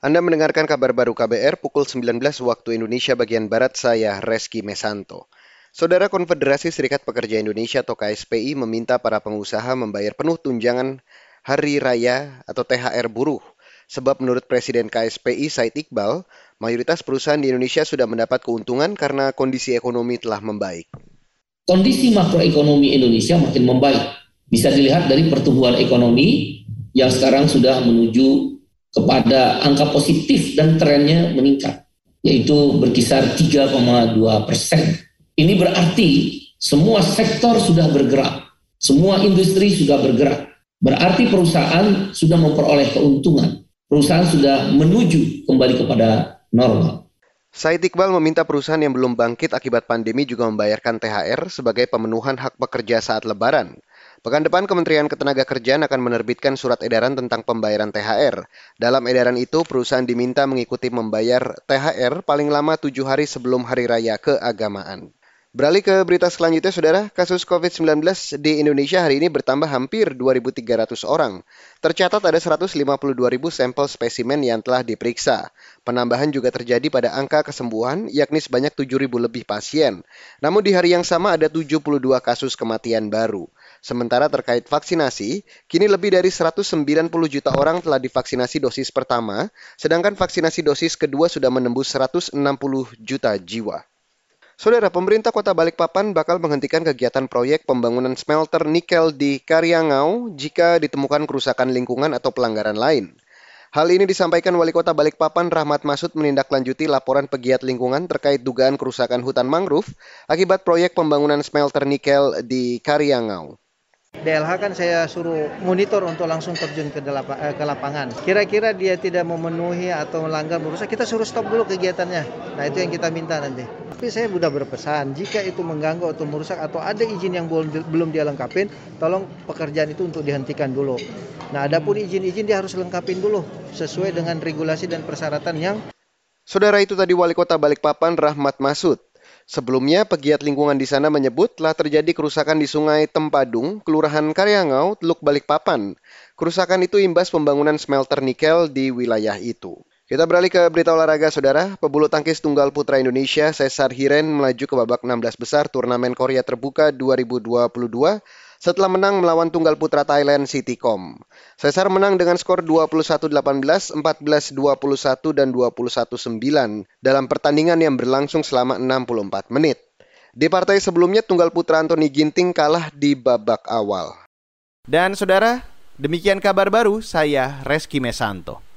Anda mendengarkan kabar baru KBR pukul 19 waktu Indonesia bagian Barat, saya Reski Mesanto. Saudara Konfederasi Serikat Pekerja Indonesia atau KSPI meminta para pengusaha membayar penuh tunjangan Hari Raya atau THR buruh. Sebab menurut Presiden KSPI Said Iqbal, mayoritas perusahaan di Indonesia sudah mendapat keuntungan karena kondisi ekonomi telah membaik. Kondisi makroekonomi Indonesia makin membaik. Bisa dilihat dari pertumbuhan ekonomi yang sekarang sudah menuju kepada angka positif dan trennya meningkat, yaitu berkisar 3,2 persen. Ini berarti semua sektor sudah bergerak, semua industri sudah bergerak. Berarti perusahaan sudah memperoleh keuntungan, perusahaan sudah menuju kembali kepada normal. Said Iqbal meminta perusahaan yang belum bangkit akibat pandemi juga membayarkan THR sebagai pemenuhan hak pekerja saat lebaran. Pekan depan Kementerian Ketenagakerjaan akan menerbitkan surat edaran tentang pembayaran THR. Dalam edaran itu, perusahaan diminta mengikuti membayar THR paling lama tujuh hari sebelum Hari Raya Keagamaan. Beralih ke berita selanjutnya, Saudara. Kasus COVID-19 di Indonesia hari ini bertambah hampir 2.300 orang. Tercatat ada 152.000 sampel spesimen yang telah diperiksa. Penambahan juga terjadi pada angka kesembuhan, yakni sebanyak 7.000 lebih pasien. Namun di hari yang sama ada 72 kasus kematian baru. Sementara terkait vaksinasi, kini lebih dari 190 juta orang telah divaksinasi dosis pertama, sedangkan vaksinasi dosis kedua sudah menembus 160 juta jiwa. Saudara, pemerintah kota Balikpapan bakal menghentikan kegiatan proyek pembangunan smelter nikel di Karyangau jika ditemukan kerusakan lingkungan atau pelanggaran lain. Hal ini disampaikan Wali Kota Balikpapan Rahmat Masud menindaklanjuti laporan pegiat lingkungan terkait dugaan kerusakan hutan mangrove akibat proyek pembangunan smelter nikel di Karyangau. DLH kan saya suruh monitor untuk langsung terjun ke, eh, ke lapangan. Kira-kira dia tidak memenuhi atau melanggar merusak, kita suruh stop dulu kegiatannya. Nah itu yang kita minta nanti. Tapi saya sudah berpesan, jika itu mengganggu atau merusak atau ada izin yang belum, belum dia lengkapin, tolong pekerjaan itu untuk dihentikan dulu. Nah adapun izin-izin dia harus lengkapin dulu sesuai dengan regulasi dan persyaratan yang Saudara itu tadi Wali Kota Balikpapan Rahmat Masud. Sebelumnya, pegiat lingkungan di sana menyebut telah terjadi kerusakan di Sungai Tempadung, Kelurahan Karyangau, Teluk Balikpapan. Kerusakan itu imbas pembangunan smelter nikel di wilayah itu. Kita beralih ke berita olahraga, saudara. Pebulu tangkis tunggal putra Indonesia, Cesar Hiren, melaju ke babak 16 besar turnamen Korea Terbuka 2022 setelah menang melawan tunggal putra Thailand Citycom. Cesar menang dengan skor 21-18, 14-21, dan 21-9 dalam pertandingan yang berlangsung selama 64 menit. Di partai sebelumnya, tunggal putra Anthony Ginting kalah di babak awal. Dan saudara, demikian kabar baru saya Reski Mesanto.